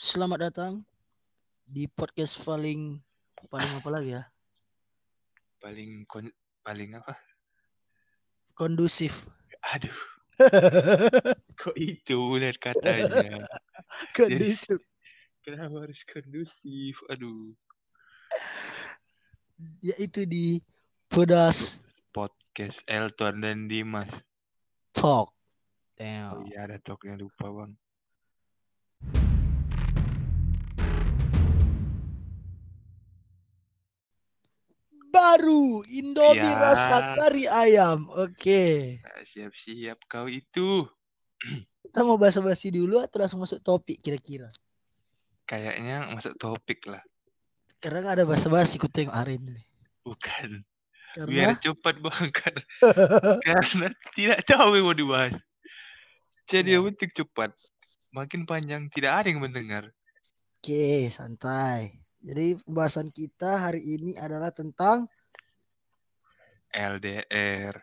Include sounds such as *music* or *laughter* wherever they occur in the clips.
Selamat datang di podcast paling paling apa lagi ya? paling kon paling apa Kondusif. aduh *laughs* kok itu benar katanya *laughs* Kondusif. kenapa harus kondusif aduh Yaitu di Pedas podcast Elton dan Dimas Talk. oh Damn. iya ada toknya lupa bang Baru Indomie Ya. rasa kari ayam. Oke. Nah, siap-siap kau itu *clears throat* Kita mau basa-basi dulu atau langsung masuk topik kira-kira? kayaknya masuk topik lah Karena nggak ada basa-basi ku tengok hari ini. bukan Karena biar cepat bang *laughs* karena, tidak tahu yang mau dibahas jadi yang penting cepat makin panjang tidak ada yang mendengar Oke, santai. Jadi pembahasan kita hari ini adalah tentang LDR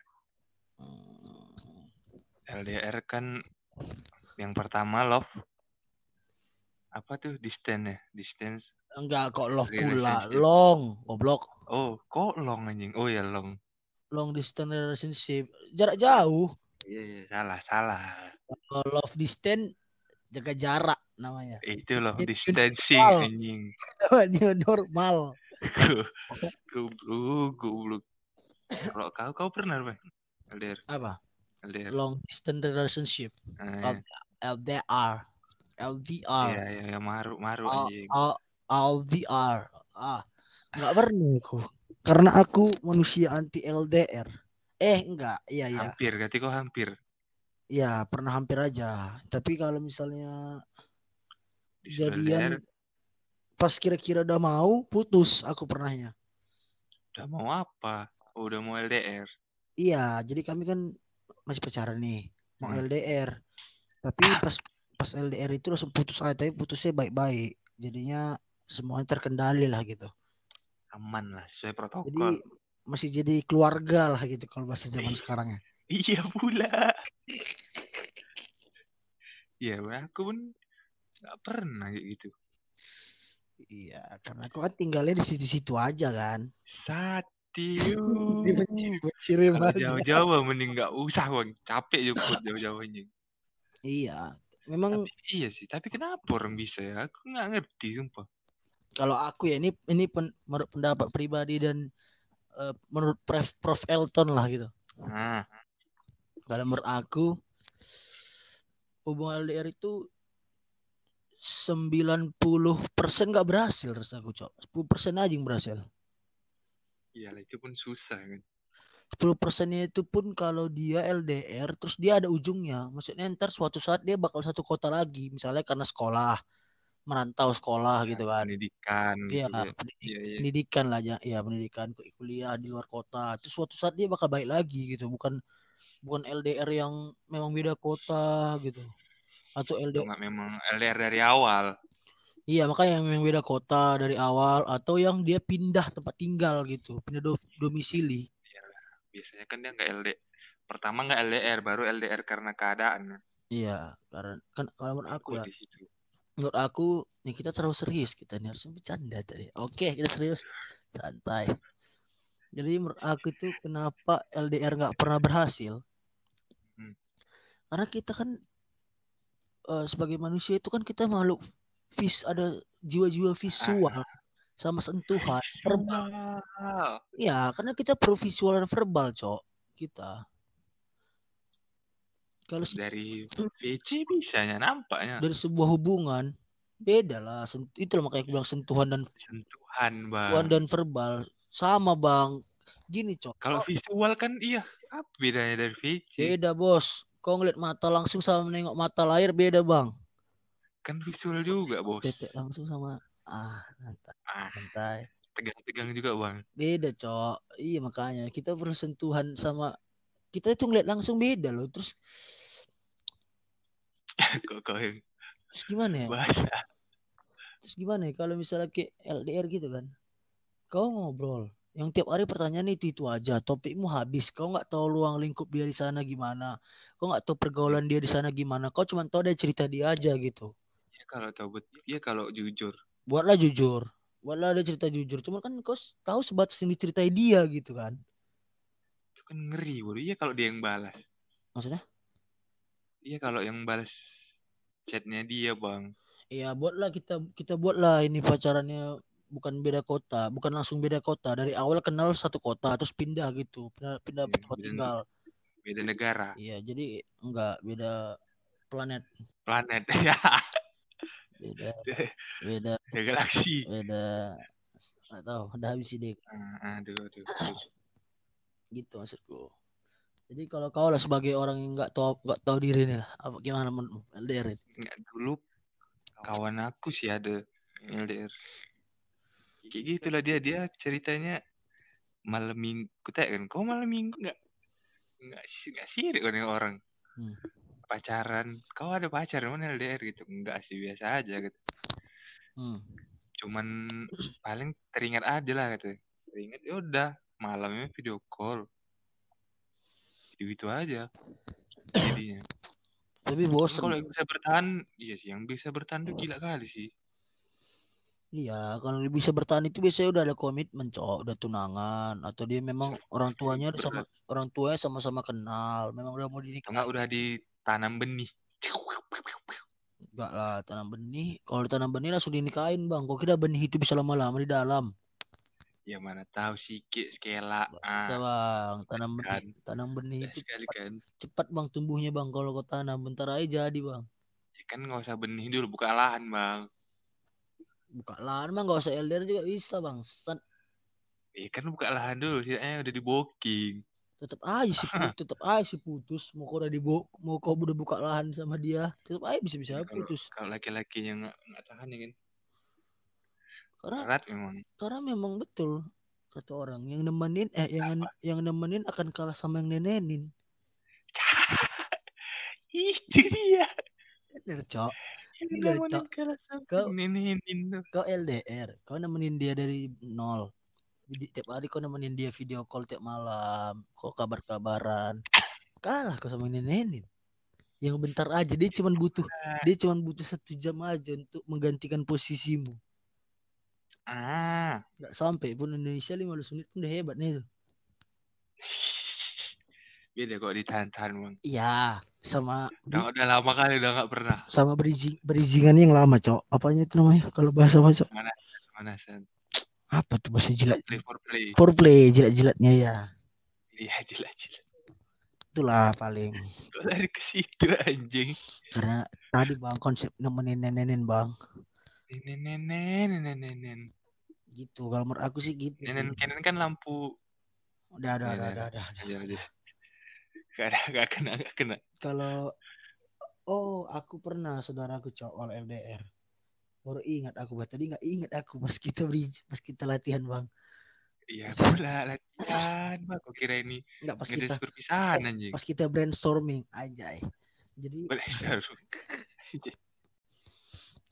hmm, LDR kan yang pertama love. Apa tuh distance ya distance enggak kok love pula, long, goblok. oh kok long anjing? Oh ya long. Long distance relationship, jarak jauh. iya iya salah salah. Kalau love distance jaga jarak namanya. itu loh Itu distancing normal. anjing *laughs* New normal. *laughs* goblok goblok kalau kau kau pernah bang LDR Apa? LDR Long distance relationship. Ah, LDR. LDR. iya iya iya maru maru anjing LDR. Ah, nggak pernah aku. Karena aku manusia anti LDR. Eh, enggak. Iya, iya. hampir berarti kau hampir Iya, pernah hampir aja. Tapi kalau misalnya jadian pas kira-kira udah mau, putus aku pernahnya. udah mau apa oh, udah mau LDR Iya, jadi kami kan masih pacaran nih, mau Hmm. LDR. Tapi pas pas LDR itu langsung putus aja, tapi putusnya baik-baik. Jadinya semuanya terkendali lah gitu. aman lah sesuai Jadi protokol masih jadi keluarga lah gitu kalau bahasa zaman sekarang ya. Iya pula. *laughs* Iya, aku pun nggak pernah kayak gitu. Iya, karena aku kan tinggalnya di situ-situ aja kan. Satiu. *laughs* Di Cirim Kalau aja. jauh-jauh mending nggak usah, Bang. Capek jemput jauh-jauh anjing. Iya, memang Tapi iya sih, tapi kenapa orang bisa ya? Aku nggak ngerti, sumpah. kalau aku ya ini ini pen- menurut pendapat pribadi dan eh, menurut Prof, Prof Elton lah gitu. Nah, Kalau menurut aku hubungan LDR itu 90% nggak berhasil rasa aku cok 10% aja yang berhasil iyalah itu pun susah kan. 10 persennya itu pun kalau dia LDR terus dia ada ujungnya maksudnya ntar suatu saat dia bakal satu kota lagi misalnya karena sekolah merantau sekolah gitu kan Pendidikan Iya, gitu ya. pendidik- Iya, iya. pendidikan lah ya, ya pendidikan ku- kuliah di luar kota. Terus suatu saat dia bakal balik lagi gitu, bukan bukan LDR yang memang beda kota gitu. Atau LDR nggak memang LDR dari awal. Iya, makanya yang memang beda kota dari awal atau yang dia pindah tempat tinggal gitu, pindah do- domisili. Biasanya kan dia nggak LDR. Pertama nggak LDR, baru LDR karena keadaan. Iya, karena kan kalau menurut aku ya, menurut aku nih kita terlalu serius kita nih harusnya bercanda tadi. Oke, kita serius, santai. Jadi menurut aku itu kenapa LDR nggak pernah berhasil? Hmm. Karena kita kan eh, sebagai manusia itu kan kita makhluk vis ada jiwa-jiwa visual sama sentuhan verbal. Ya, karena kita pro visual dan verbal, cok. Kita. Kalau dari PC bisanya nampaknya dari sebuah hubungan beda lah. Itu makanya aku bilang sentuhan dan sentuhan sentuhan bang dan verbal sama, Bang. Gini, cok. kalau visual kan iya apa bedanya dari VC Beda, Bos. Kau ngeliat mata langsung sama menengok mata layar beda, Bang. kan visual juga bos Tetek langsung sama ah, santai. ah santai. tegang-tegang juga bang Beda, cok. Iya, makanya kita bersentuhan sama kita itu ngeliat langsung beda loh. Terus *laughs* kok kau yang terus gimana ya? bahasa Terus gimana ya kalau misalnya kayak LDR gitu kan? Kau ngobrol, yang tiap hari pertanyaan itu itu aja, topikmu habis. Kau nggak tahu luang lingkup dia di sana gimana. Kau nggak tahu pergaulan dia di sana gimana. Kau cuma tahu dari cerita dia aja gitu. kalau tahu dia kalau jujur buatlah jujur buatlah ada cerita jujur cuma kan kau tahu sebatas yang diceritai dia gitu kan itu kan ngeri bodoh iya kalau dia yang balas maksudnya iya kalau yang balas chatnya dia bang Iya, buatlah kita kita buatlah ini pacarannya bukan beda kota, bukan langsung beda kota. Dari awal kenal satu kota terus pindah gitu, pindah pindah Iya, tempat beda- tinggal. beda negara. Iya, jadi enggak beda planet, planet *laughs* ya. Beda beda beda galaksi. beda nggak tahu, udah habis ide. Ah, aduh aduh, aduh. gitu maksudku. Jadi kalau kau lah sebagai orang yang nggak tahu nggak tahu diri nih lah, apa gimana menurutmu? LDR nggak dulu kawan aku sih ada LDR kayak gitulah dia dia ceritanya malam minggu kutanya kan kau malam minggu nggak nggak sih nggak sirik kan orang. Hmm. pacaran kau ada pacar mana LDR gitu enggak sih biasa aja gitu. Hmm. cuman paling teringat aja lah gitu. Teringat ya udah malamnya video call. Gitu, -gitu aja jadinya. Tapi bosen. kalau yang bisa bertahan iya sih yang bisa bertahan tuh gila kali sih Iya, kalau dia bisa bertahan itu biasanya udah ada komitmen, cok, udah tunangan, atau dia memang orang tuanya sama orang tuanya sama-sama kenal, memang udah mau dinikah. enggak udah ditanam benih Enggak lah, tanam benih. Kalau ditanam benih langsung dinikahin, bang. Kok kira benih itu bisa lama-lama di dalam? ya mana tahu sikit skela ah bang, tanam benih, kan. tanam benih itu sekali kan cepat bang tumbuhnya bang. Kalau kau tanam, bentar aja jadi bang. ya kan nggak usah benih dulu buka lahan bang Buka lahan mah nggak usah LDR juga bisa bang. Set, ya kan buka lahan dulu setidaknya udah di booking tetap aja sih, pu- *laughs* tetap aja sih putus. Mau kau udah di mau kau udah buka lahan sama dia, tetap aja bisa-bisa Ya, kalau putus. kalau laki-laki yang nggak nggak tahan ya kan? Karena berat memang. karena memang betul kata orang yang nemenin eh yang yang nemenin akan kalah sama yang nenenin. *laughs* Itu dia. Bener cok sama Kau- kau LDR kau nemenin dia dari nol. Jadi tiap hari kau nemenin dia video call tiap malam kau kabar-kabaran. Kalah kau sama nenenin yang bentar aja dia cuman butuh dia cuman butuh satu jam aja untuk menggantikan posisimu. Ah. Nggak sampai pun Indonesia 15 menit pun udah hebat nih tuh. Beda kok ditahan-tahan bang. Iya sama udah, udah lama kali udah nggak pernah. sama berizing berizingan yang lama cok. Apanya itu namanya? Kalau bahasa apa cok? Mana san? Apa tuh bahasa jilat? Play for play. Foreplay jilat-jilatnya ya. Iya jelas itulah paling. Kok lari ke situ anjing? Karena tadi bang konsep nemenin nenenin bang. Nenen nenen nenen nenen gitu kalau menurut aku sih gitu nenen kan lampu. Udah ada Iya, iya. ada ada aja aja gak ada gak kena gak kena. Kalau oh aku pernah saudaraku cowok LDR baru ingat aku bah tadi nggak ingat aku pas kita beri pas kita latihan bang. Iya pula latihan bang. Kok kira ini nggak pas kita perpisahan anjing. pas kita brainstorming aja jadi *laughs*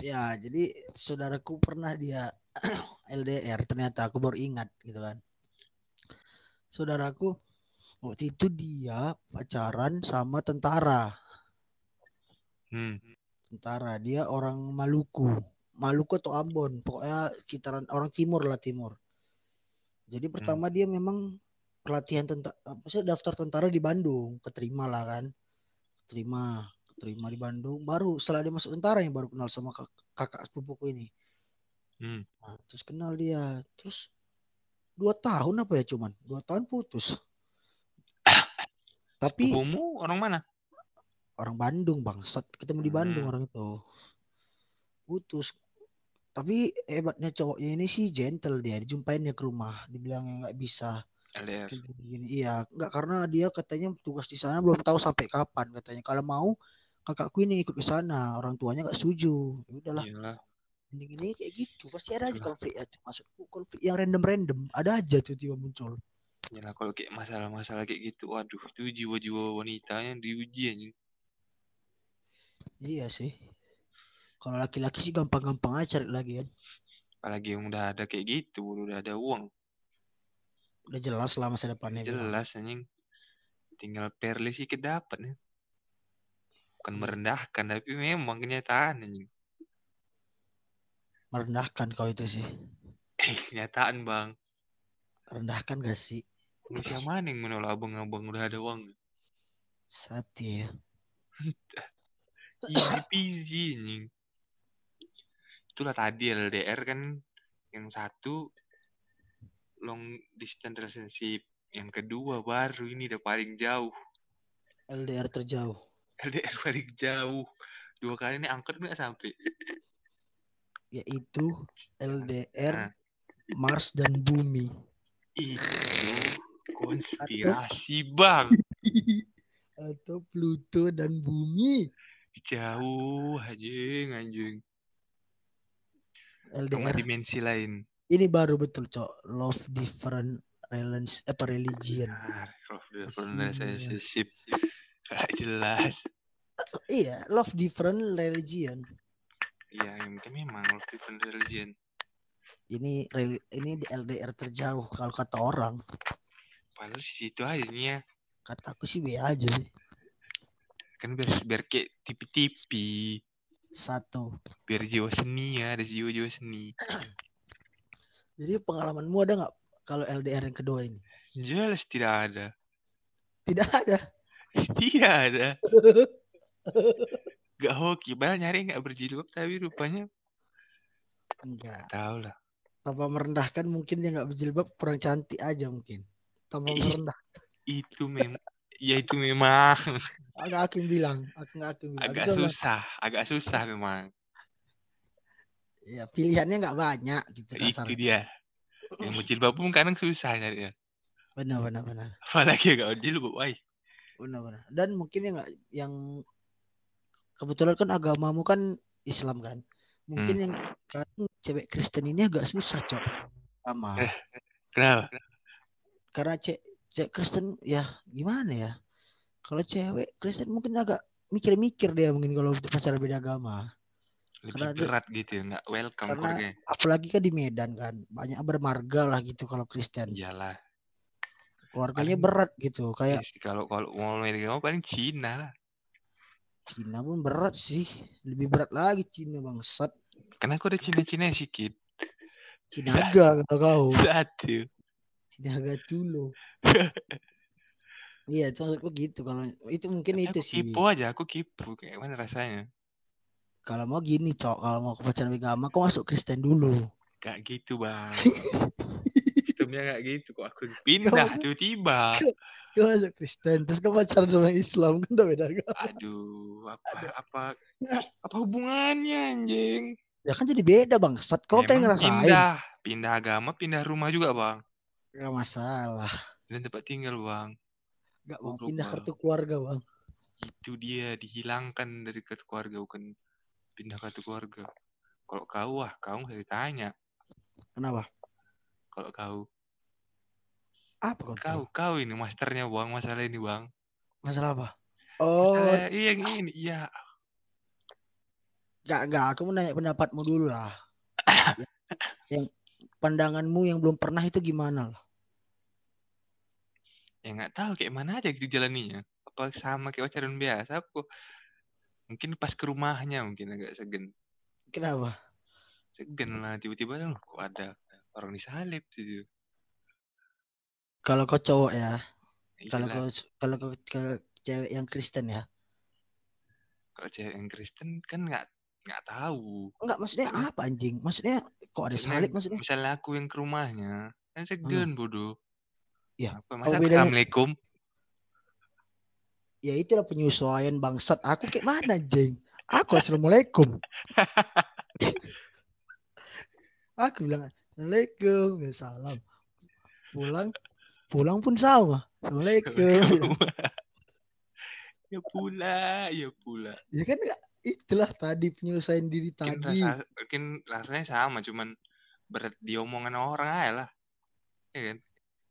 ya jadi saudaraku pernah dia *clears throat* LDR ternyata aku baru ingat gitu kan. Saudaraku waktu itu dia pacaran sama tentara. Hmm. tentara dia orang Maluku. Maluku atau Ambon pokoknya sekitaran orang timur lah timur. Jadi pertama dia memang pelatihan tentara apa sih daftar tentara di Bandung keterima lah kan. Terima terima di Bandung. Baru setelah dia masuk tentara yang baru kenal sama kak- kakak sepupuku ini. Hmm. Nah, terus kenal dia. Terus dua tahun apa ya cuman? Dua tahun putus tapi Sepupumu orang mana? Orang Bandung bangsat. Ketemu di Bandung Hmm. orang itu. Putus. Tapi hebatnya cowoknya ini sih gentle dia. Dijumpainnya ke rumah. Dibilang nggak bisa LDR gini iya nggak karena dia katanya tugas di sana belum tahu sampai kapan katanya. Kalau mau kakakku ini ikut ke sana. Orang tuanya nggak setuju. Ya udahlah. Iyalah. Ini gini kayak gitu. Pasti ada aja konflik ya. Maksudku konflik yang random random ada aja tuh tiba muncul iyalah kalau kayak masalah-masalah kayak gitu waduh itu jiwa-jiwa wanitanya diuji anjing iya sih kalau laki-laki sih gampang-gampang aja cari lagi kan apalagi yang udah ada kayak gitu udah ada uang udah jelas lah masa depannya bilang. jelas anjing tinggal perli sih dapat nih bukan Iya. merendahkan tapi memang kenyataan anjing Merendahkan kau itu sih. *laughs* Kenyataan bang. Rendahkan gak sih? Manusia mana *laughs* yang menolak abang-abang udah ada uang? Sati ya. *laughs* Easy peasy anjing. Itulah tadi LDR kan yang satu long distance relationship. Yang kedua baru ini udah paling jauh. LDR terjauh. LDR *laughs* paling jauh. Dua kali ini angkot nggak sampai. Yaitu LDR Nah, Mars dan Bumi. itu konspirasi bang. *laughs* Atau Pluto dan Bumi. Jauh anjing anjing. Sama LDR. dimensi lain. Ini baru betul, Cok. Love different religion, apa religion. Nah, Prof. Isinya. relationship. Gak jelas. *laughs* Iya, love different religion. Iya, yang mungkin memang love different religion. Ini ini di LDR terjauh kalau kata orang. Padahal di situ aja nih ya. Kata aku sih B aja sih. Kan biar biar kayak tipi-tipi. Satu. Biar jiwa seni ya, ada jiwa-jiwa seni. *clears throat* Jadi pengalamanmu ada nggak kalau LDR yang kedua ini? Jelas tidak ada. Tidak ada. *laughs* Tidak ada. *laughs* Gak hoki. Padahal nyari gak berjilbab tapi rupanya Enggak. tahu lah. Tanpa merendahkan mungkin dia nggak berjilbab kurang cantik aja mungkin. Tanpa Ih. merendah. Itu memang ya itu memang Agak aku bilang. Aku nggak aku bilang. agak susah, agak susah memang. Ya pilihannya nggak banyak gitu Itu kasarnya. dia. Yang mau jilbab pun kadang susah nyari ya. Benar benar benar. Apalagi gak jilbab, wah. Benar benar. Dan mungkin yang nggak yang kebetulan kan agamamu kan Islam kan. Mungkin Hmm. yang kan cewek Kristen ini agak susah cok sama. Eh. Kenapa? Karena cewek cewek Kristen ya gimana ya? Kalau cewek Kristen mungkin agak mikir-mikir dia mungkin kalau pacaran beda agama. Lebih Karena dia- berat gitu ya, nggak welcome Karena-. Apalagi kan di Medan kan banyak bermarga lah gitu kalau Kristen. Iyalah. Keluarganya Paling- berat gitu. Kayak Iya sih, kalau kalau mau agama paling Cina lah. Cina pun berat sih. Lebih berat lagi Cina bangsat. Karena aku ada Cina-Cina sedikit. Cinaga kata kau. *laughs* Satu. Cinaga culo. *laughs* Iya, itu maksudku gitu. Kalau itu mungkin Tapi itu aku sih. kipo aja, aku kipo. Kayak mana rasanya? Kalau mau gini, Cok. Kalau mau ke pacaran agama, kau masuk Kristen dulu. Gak gitu, Bang. *laughs* Sistemnya gak gitu. Kok aku pindah tiba-tiba. Kau masuk Kristen, terus kau pacaran sama Islam kan udah beda agama. Aduh, apa apa apa hubungannya anjing? Ya kan jadi beda bangsat. Kau pengen ngerasain. pindah, pindah agama, pindah rumah juga, Bang. Gak masalah. Dan tempat tinggal, Bang. Gak mau pindah kartu keluarga, Bang. Itu dia dihilangkan dari kartu keluarga, bukan pindah kartu keluarga. Kalau kau, wah, kau nggak ditanya. Kenapa? Kalau kau, Apa kau kau, kau ini masternya, Bang, masalah ini, Bang. Masalah apa? Oh, Masalah iya, yang ini, iya. gak, gak. Aku mau nanya pendapatmu dulu lah. *coughs* yang, yang pandanganmu yang belum pernah itu gimana lah? Ya nggak tahu kayak mana aja gitu jalaninya. Apa sama kayak pacaran biasa? Apa mungkin pas ke rumahnya mungkin agak segen. Kenapa? Segen lah tiba-tiba tuh kok ada orang disalib gitu. Kalau kau cowok ya, kalau Iyalah, kau kalau kau ke cewek yang Kristen ya, kalau cewek yang Kristen kan nggak nggak tahu. enggak maksudnya apa anjing? Maksudnya kok ada salib maksudnya? misalnya aku yang ke rumahnya kan segen bodoh. Ya, Apa kalau masa bedanya- assalamualaikum? Ya itulah penyesuaian bangsat. Aku kayak mana anjing? Aku assalamualaikum. *laughs* Aku bilang assalamualaikum, ya salam. Pulang, pulang pun sama. Assalamualaikum. *laughs* ya pula, ya pula. ya kan itulah tadi penyelesaian diri Mungkin tadi. rasa mungkin rasanya sama, cuman berat diomongan orang aja lah. Ya kan?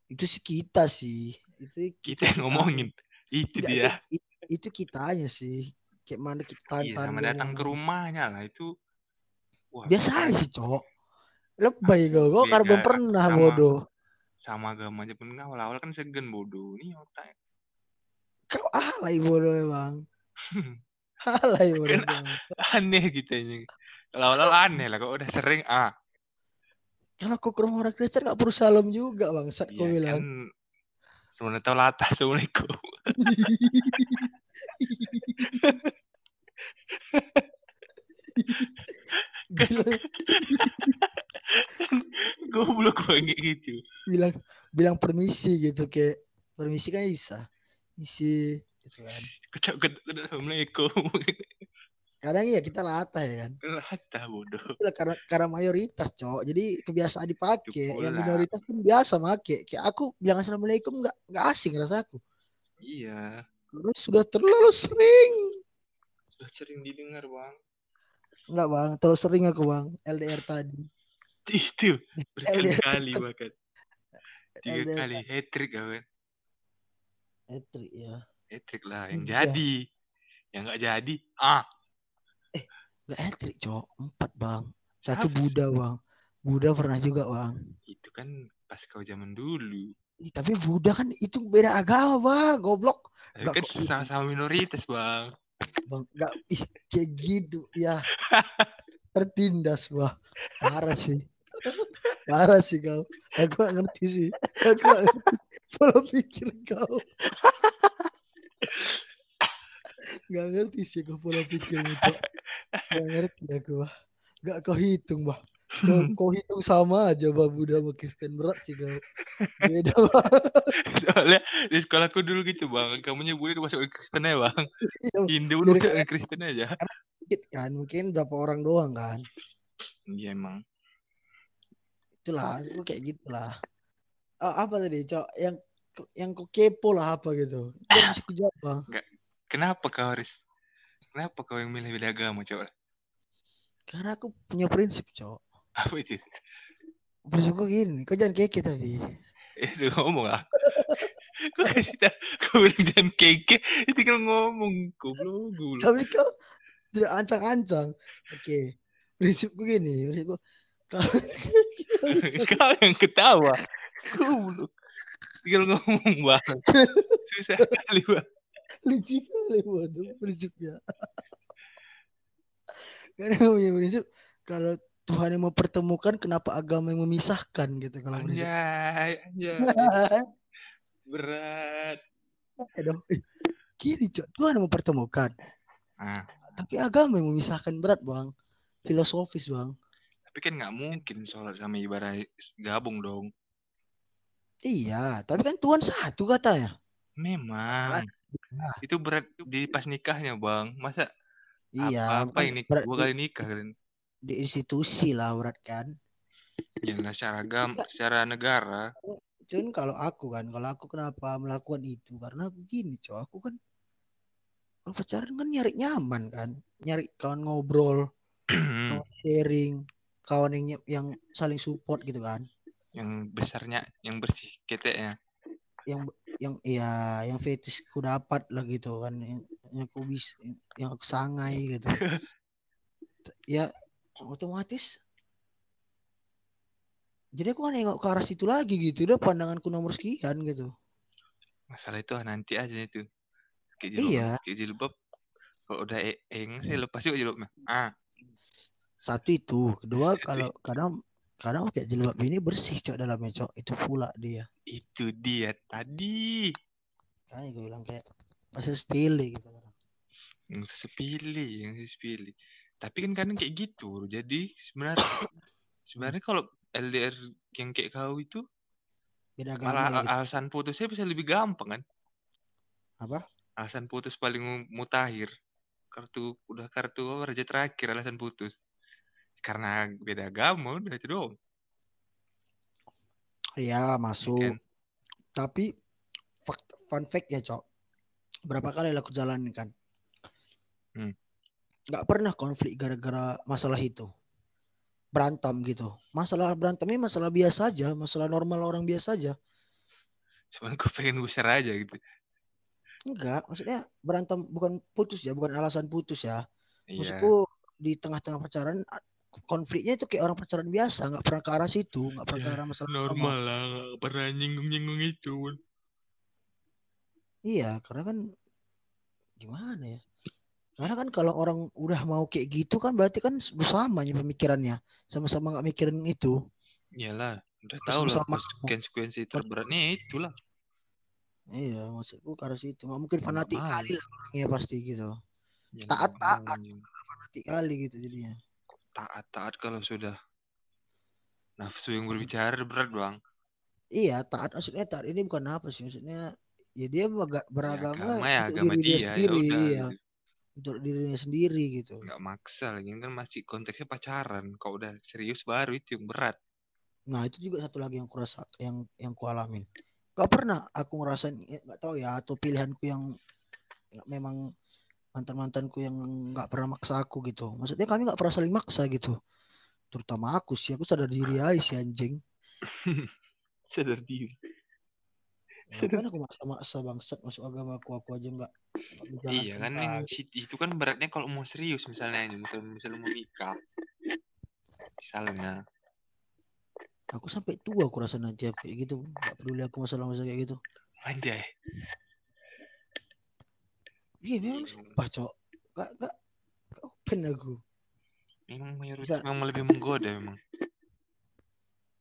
Itu sih kita sih. Itu Kita yang ngomongin. Itu Nggak, dia. Itu, itu, kitanya sih. Kayak mana kita Iya, sama datang ke rumahnya lah itu. Wah, Biasa aja sih, Cok. Lebay karena Beda, belum pernah sama. bodoh. sama agama aja pun awal-awal kan segen bodoh. Nih otak. Kau alay bodoh emang. *laughs* Alay bodoh. Aneh gitu. Kalau aneh lah, kok udah sering ah. Kalau aku ke rumah orang Kristen nggak perlu salam juga bangsat kau Iya bilang. kan. Rumah tahu lata assalamualaikum. bilang, Goblok banget gitu. bilang bilang permisi gitu kayak permisi kan bisa. Misi gitu kan. Assalamualaikum. Kadang ya kita latah ya kan. *laughs* Lata bodoh. Karena karena mayoritas cowok jadi kebiasaan dipakai yang minoritas pun biasa make kayak aku bilang assalamualaikum nggak nggak asing rasaku Iya. karena sudah terlalu sering Sudah sering didengar bang. nggak bang terlalu sering aku bang LDR tadi *laughs* Itu berkali-kali bahkan. Tiga LDR. kali hat trick kawan. Etri ya Hat trick lah yang Tiga. jadi. Yang nggak jadi ah. Nggak etrik cowok empat bang. Satu Apa? Buddha bang. Buddha pernah juga bang. Itu kan pas kau zaman dulu. Ih, tapi Buddha kan itu beda agama bang. Goblok. Tapi Nggak kan sama-sama minoritas bang. bang nggak. Ih kayak gitu. Ya. *laughs* Tertindas bang. Parah sih. Parah sih kau. Aku gak ngerti sih. Aku gak ngerti pola pikir kau. *laughs* Gak ngerti sih kau pola pikir itu gak ngerti aku bah gak kau hitung bah kau, *laughs* kau hitung sama aja bah Buddha sama Kristen. Berat sih kau. Beda bah *laughs* Soalnya di sekolahku dulu gitu bang. Kamunya boleh masuk ke Kristen aja bang. Iya, Hindu lu Dari- ke Kristen aja. dikit kan mungkin berapa orang doang kan. Iya emang. itulah itu kayak gitulah. Ah, apa tadi cok? Yang yang kau kepo lah apa gitu. Biar bisa kujawab bang. Kenapa kau harus? Kenapa kau yang milih beda agama coba? karena aku punya prinsip cok Apa itu? prinsipku gini kau jangan keke tapi Eh, lu ngomong ah. *laughs* Kau kasih tau, kau bilang jangan keke, itu tinggal ngomong. Goblok, goblok. tapi kau tidak ancang-ancang oke prinsipku gini prinsipku Kau yang ketawa. Goblok. Tinggal ngomong bang. *laughs* Susah kali bang. Lucu kali waduh prinsipnya karena punya prinsip kalau Tuhan yang mempertemukan kenapa agama yang memisahkan gitu kalau prinsip Anjay, anjay. *laughs* Berat. Eh dong, eh, cok. Tuhan yang mempertemukan. Ah, tapi agama yang memisahkan berat bang. Filosofis bang. Tapi kan nggak mungkin sholat sama ibadah gabung dong. iya tapi kan Tuhan satu katanya. Memang. Nah. Itu berat di pas nikahnya bang. Masa iya apa, apa ini berat kali nikah kan? di institusi lah berat kan Ya nggak secara agama, secara negara. cuman kalau aku kan kalau aku kenapa melakukan itu karena aku gini cok aku kan kalau pacaran kan nyari nyaman kan nyari kawan ngobrol kawan sharing kawan yang yang saling support gitu kan yang besarnya, yang bersih keteknya. Yang yang ya yang fetish ku dapat lah gitu kan yang, yang aku bisa yang aku sangai gitu *laughs* ya otomatis jadi aku kan nengok ke arah situ lagi gitu udah pandanganku nomor sekian gitu Masalah itu nanti aja itu. Kayak jilbab, Iya. kayak jilbab. Kalau udah e- eng, saya lepas juga jilbabnya. Ah, satu itu kedua *laughs* kalau kadang kadang kayak jilbab ini bersih cok dalamnya cok itu pula dia itu dia tadi. kayak gue bilang kayak masih sepele gitu Yang sepilih, yang sepilih. Tapi kan kadang kayak gitu. Jadi sebenarnya *coughs* sebenarnya kalau LDR yang kayak kau itu beda malah agama al- gitu. alasan putusnya bisa lebih gampang kan? apa Alasan putus paling mu- mutakhir. Kartu udah kartu apa, raja terakhir alasan putus. Karena beda agama udah itu doang. ya ya masuk kan? tapi fun fact ya cok berapa kali aku jalanin kan Hmm. nggak pernah konflik gara-gara masalah itu berantem gitu masalah berantemnya masalah biasa aja masalah normal orang biasa aja Cuman gue pengen besar aja gitu. enggak maksudnya berantem bukan putus ya bukan alasan putus ya Iya. maksudku di tengah-tengah pacaran konfliknya itu kayak orang pacaran biasa nggak pernah ke arah situ nggak pernah ke Ya, arah masalah normal lah, nggak pernah nyinggung-nyinggung itu. iya karena kan gimana ya Karena kan kalau orang udah mau kayak gitu kan berarti kan bersamanya pemikirannya. Sama-sama nggak mikirin itu. Iyalah, udah tahu lah bersama. konsekuensi terberatnya itulah. Iya, maksudku karena situ. Nggak mungkin fanatik kali lah orangnya pasti gitu. Ya, Taat, taat. Fanatik kali gitu jadinya. Taat taat kalau sudah nafsu yang berbicara berat bang. Iya, taat maksudnya taat ini bukan apa sih maksudnya ya dia Ya, beragama agama ya untuk agama diri dia dia, ya sendiri, udah gitu. untuk dirinya sendiri gitu. nggak maksa lagi Ini kan masih konteksnya pacaran. Kalau udah serius baru itu yang berat. Nah itu juga satu lagi yang kurasa yang yang kualamin. Gak pernah aku ngerasain ya, nggak tahu ya atau pilihanku yang memang mantan mantanku yang nggak pernah maksa aku gitu. Maksudnya kami nggak pernah saling maksa gitu. Terutama aku sih, aku sadar diri *laughs* aja sih anjing. Sadar diri. Ngapain aku maksa-maksa bangsat masuk agama aku aku aja nggak nggak menjalankan Iya kan yang itu kan beratnya kalau mau serius misalnya ini misal misalnya mau nikah. Misalnya Aku sampai tua aku rasa nanti aku kayak gitu. Gak peduli aku masalah-masalah kayak gitu. anjay. Iya memang sumpah cok. Gak, gak, gak open aku. Memang mayoritas memang lebih menggoda memang.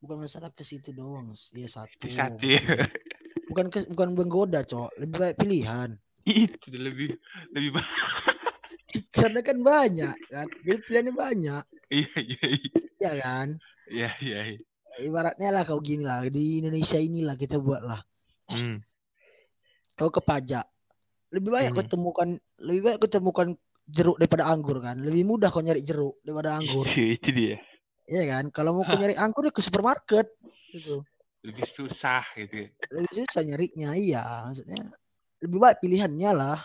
Bukan masalah ke situ doang. Iya satu. Di saat ya. *laughs* Bukan ke, bukan menggoda cok. Lebih baik pilihan. itu lebih lebih ba- *laughs* Karena kan banyak kan. Jadi pilihannya banyak. iya iya iya. Ya kan. iya iya iya. Ibaratnya lah kau gini lah. Di Indonesia inilah kita buat lah. Hmm. Kau ke pajak. Lebih banyak Hmm. temukan. Lebih banyak kau temukan jeruk daripada anggur kan. Lebih mudah kau nyari jeruk daripada anggur. Itu, *laughs* itu dia. Iya kan. Kalau mau kau nyari anggur ya ke supermarket. Gitu. Lebih susah gitu. lebih susah nyarinya iya maksudnya lebih baik pilihannya lah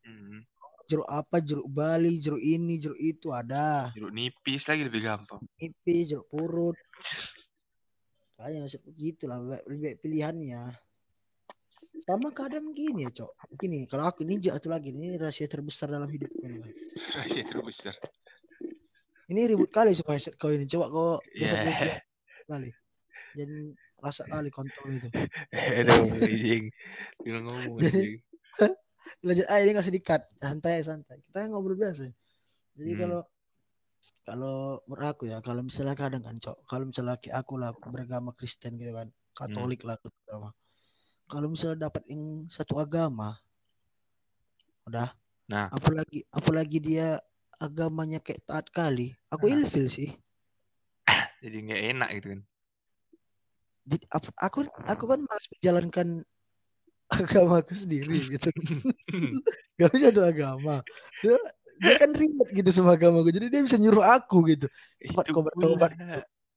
Hmm. jeruk apa jeruk Bali jeruk ini jeruk itu ada Jeruk nipis lagi lebih gampang. nipis jeruk purut kayak maksud begitu lah lebih baik pilihannya sama kadang gini ya cok. Gini kalau aku ini satu lagi ini rahasia terbesar dalam hidup Rahasia terbesar. ini ribut kali supaya kau ini coba kau Ya. geser-geser kali. Dan rasa kali kontol itu. *laughs* Ngomong Jadi- *laughs* lanjut aja ini nggak usah dikat. Santai santai. Kita ngobrol biasa. Jadi Hmm. kalau kalau menurut aku ya kalau misalnya kadang kan cok kalau misalnya aku lah beragama Kristen gitu kan Katolik lah terutama kalau misalnya dapat yang satu agama udah Nah. apalagi apalagi dia agamanya kayak taat kali aku Nah. ilfil sih *laughs* Jadi nggak enak gitu kan. Jadi, aku aku kan malas menjalankan *laughs* agamaku sendiri gitu gak bisa tuh agama dia, dia kan ribet gitu sama agamaku jadi dia bisa nyuruh aku gitu Cepat kau bertobat.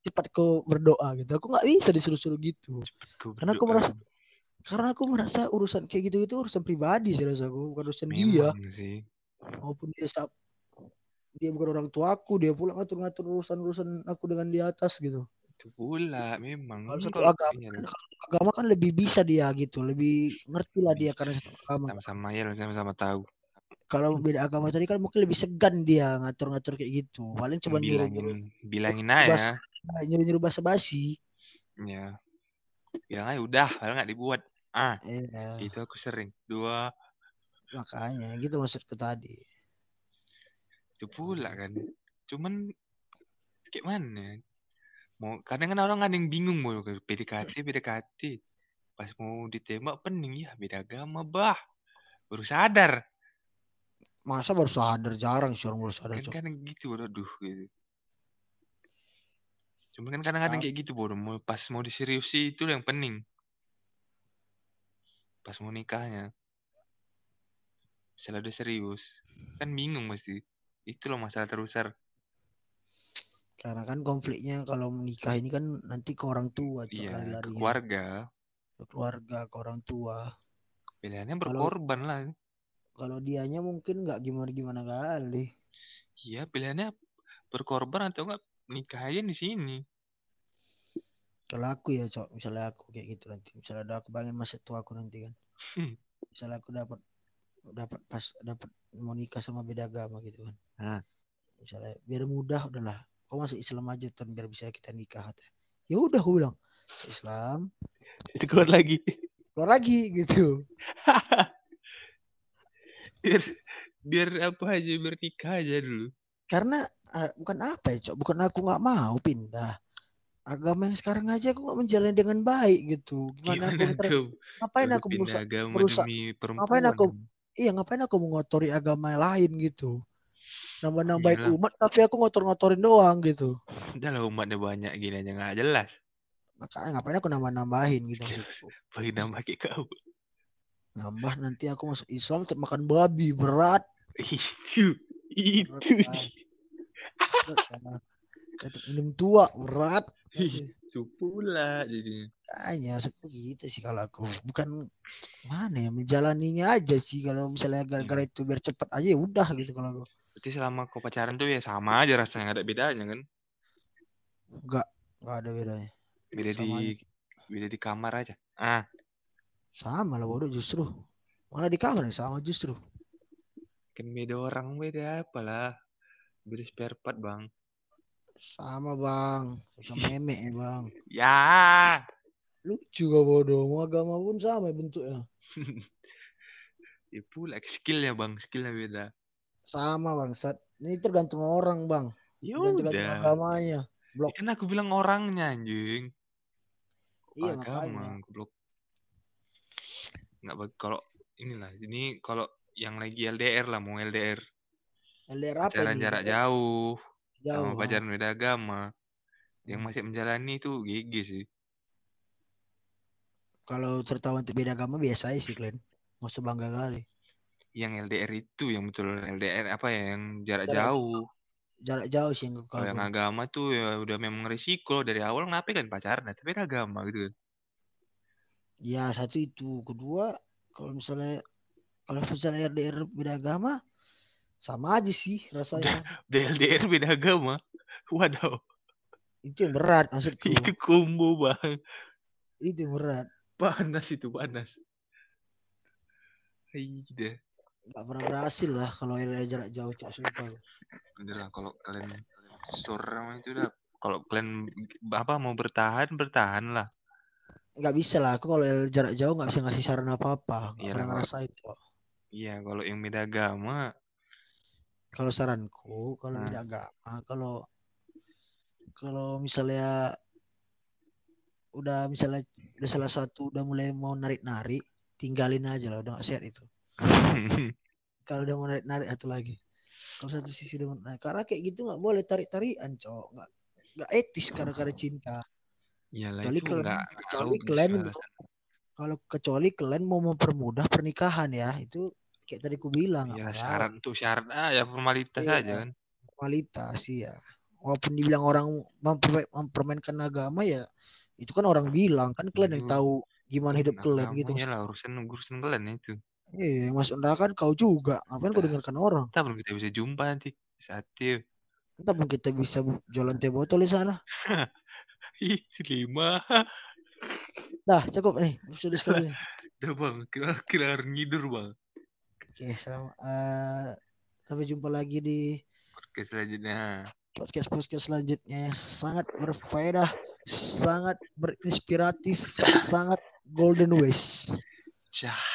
cepat kau berdoa gitu aku nggak bisa disuruh-suruh gitu Karena aku merasa- karena aku merasa urusan kayak gitu itu urusan pribadi sih rasaku bukan urusan dia Memang sih. maupun dia sab dia bukan orang tua aku dia pula ngatur-ngatur urusan-urusan aku dengan di atas gitu Itu pula memang. kalau satu kalau- agama kan, kalau agama kan lebih bisa dia gitu lebih ngerti lah dia karena satu agama sama-sama ya sama-sama tahu. kalau beda agama tadi kan mungkin lebih segan dia ngatur-ngatur kayak gitu paling cuma bilangin bilangin Bas- aja. nyuruh-nyuruh basa-basi Ya. Bilang aja udah, padahal nggak dibuat. Ah, Iya, itu aku sering. Dua, makanya gitu maksudku tadi itu pula kan. Cuman kayak mana? Mau kadang kan orang ada yang bingung mau PDKT, PDKT. Pas mau ditembak pening ya beda agama bah. Baru sadar. masa baru sadar jarang sih orang baru sadar Kan kadang gitu aduh gitu. Cuma kan kadang-kadang kayak gitu bodoh. Mau pas mau diseriusi itu yang pening. Pas mau nikahnya. Misalnya udah serius. Kan bingung pasti. Itu loh masalah terbesar. karena kan konfliknya kalau menikah ini kan nanti ke orang tua Iya, ke lari-larinya. keluarga. ke keluarga ke orang tua Pilihannya Kalau- berkorban lah. kalau dianya mungkin nggak gimana gimana kali Iya, pilihannya berkorban atau enggak nikah aja di sini. Kalau aku ya cok. Misalnya aku kayak gitu nanti. Misalnya ada aku bangin masa tua aku nanti kan. Hmm. misalnya aku dapat dapat pas dapat mau nikah sama beda agama gitu kan. Hah. misalnya biar mudah udahlah. Kau masuk Islam aja tuh biar bisa kita nikah ya udah aku bilang Islam. Itu keluar lagi. keluar lagi gitu. *laughs* Biar biar apa aja biar nikah aja dulu. Karena uh, bukan apa ya cok. Bukan aku nggak mau pindah agama yang sekarang aja aku nggak menjalani dengan baik gitu. Gimana, gimana aku ter... ngapain aku merusak agama merusak demi ngapain aku iya ngapain aku mengotori agama lain gitu. Nambah-nambahin umat tapi aku ngotor-ngotorin doang gitu. Udah lah umatnya banyak gini aja nggak jelas. Makanya ngapain aku nambah-nambahin gitu bagi *laughs* nambah kayak kau. Nambah nanti aku masuk Islam untuk makan babi berat. Itu itu minum tua berat itu pula jadinya. Hanya seperti sih kalau aku. Bukan mana ya menjalaninya aja sih kalau misalnya gara-gara itu biar cepet aja ya udah gitu kalau aku. Berarti selama kau pacaran tuh ya sama aja rasanya nggak ada bedanya kan? Nggak nggak ada bedanya. Beda sama di aja. beda di kamar aja. Ah. Sama lah bodoh justru. Malah di kamar sama justru. Kan beda orang beda apalah beda spare part bang sama bang. Sama memek ya bang. Ya. Lucu gak bodoh. Mau agama pun sama bentuknya. *laughs* Ya pula skillnya bang. Skillnya beda. Sama bang. Saat ini tergantung orang bang. Ya tergantung agamanya. Blok. Kan aku bilang orangnya anjing. Iya agama blok nggak kalau inilah ini kalau yang lagi LDR lah mau LDR LDR apa ini? jarak jauh, jauh. sama pacaran beda agama. Yang masih menjalani itu gigi sih. Kalau tertawa untuk beda agama biasa sih kalian mau sebangga kali. Yang LDR itu yang betul LDR apa ya yang jarak, jarak jauh. jarak jauh sih yang kalau yang agama tuh ya udah memang risiko. Dari awal ngapain kan pacaran tapi beda agama gitu kan. Ya satu itu. Kedua kalau misalnya kalau misalnya LDR beda agama sama aja sih rasanya LDR beda agama waduh itu yang berat maksudku itu combo bang itu yang berat panas itu panas Iya. Gak pernah berhasil lah kalau LDR jarak jauh cok sumpah. Udah lah kalau kalian store itu udah kalau kalian apa mau bertahan bertahan lah. Gak bisa lah aku kalau jarak jauh gak bisa ngasih saran apa apa. Gak pernah ngerasain kok. Iya kalau yang beda agama. Kalau saranku kalau nah. beda agama kalau kalau misalnya udah misalnya udah salah satu udah mulai mau narik-narik tinggalin aja lah udah gak sehat itu. *laughs* Kalau udah mau narik narik satu lagi. Kalau satu sisi udah narik karena kayak gitu nggak boleh tarik tarikan cowok. Nggak nggak etis karena karena cinta. Kecuali kalian kecuali kalian kalau kecuali kalian mau mempermudah pernikahan ya itu kayak tadi ku bilang ya syarat tuh syarat ah ya formalitas iya, aja kan formalitas ya walaupun dibilang orang mempermainkan agama ya itu kan orang bilang kan kalian yang tahu gimana hidup kalian gitu lah urusan urusan kalian itu Iya, Mas Unda kan kau juga. Ngapain kau dengarkan orang? Kita belum kita bisa jumpa nanti. Saat itu. Kita belum kita bisa jualan teh botol di sana. Ih, lima. Dah, cukup nih. Sudah sekali. Udah bang, kira kira ngidur bang. Oke, sama, uh, sampai jumpa lagi di podcast selanjutnya. Podcast podcast selanjutnya sangat berfaedah, sangat berinspiratif, sangat golden ways. Cah.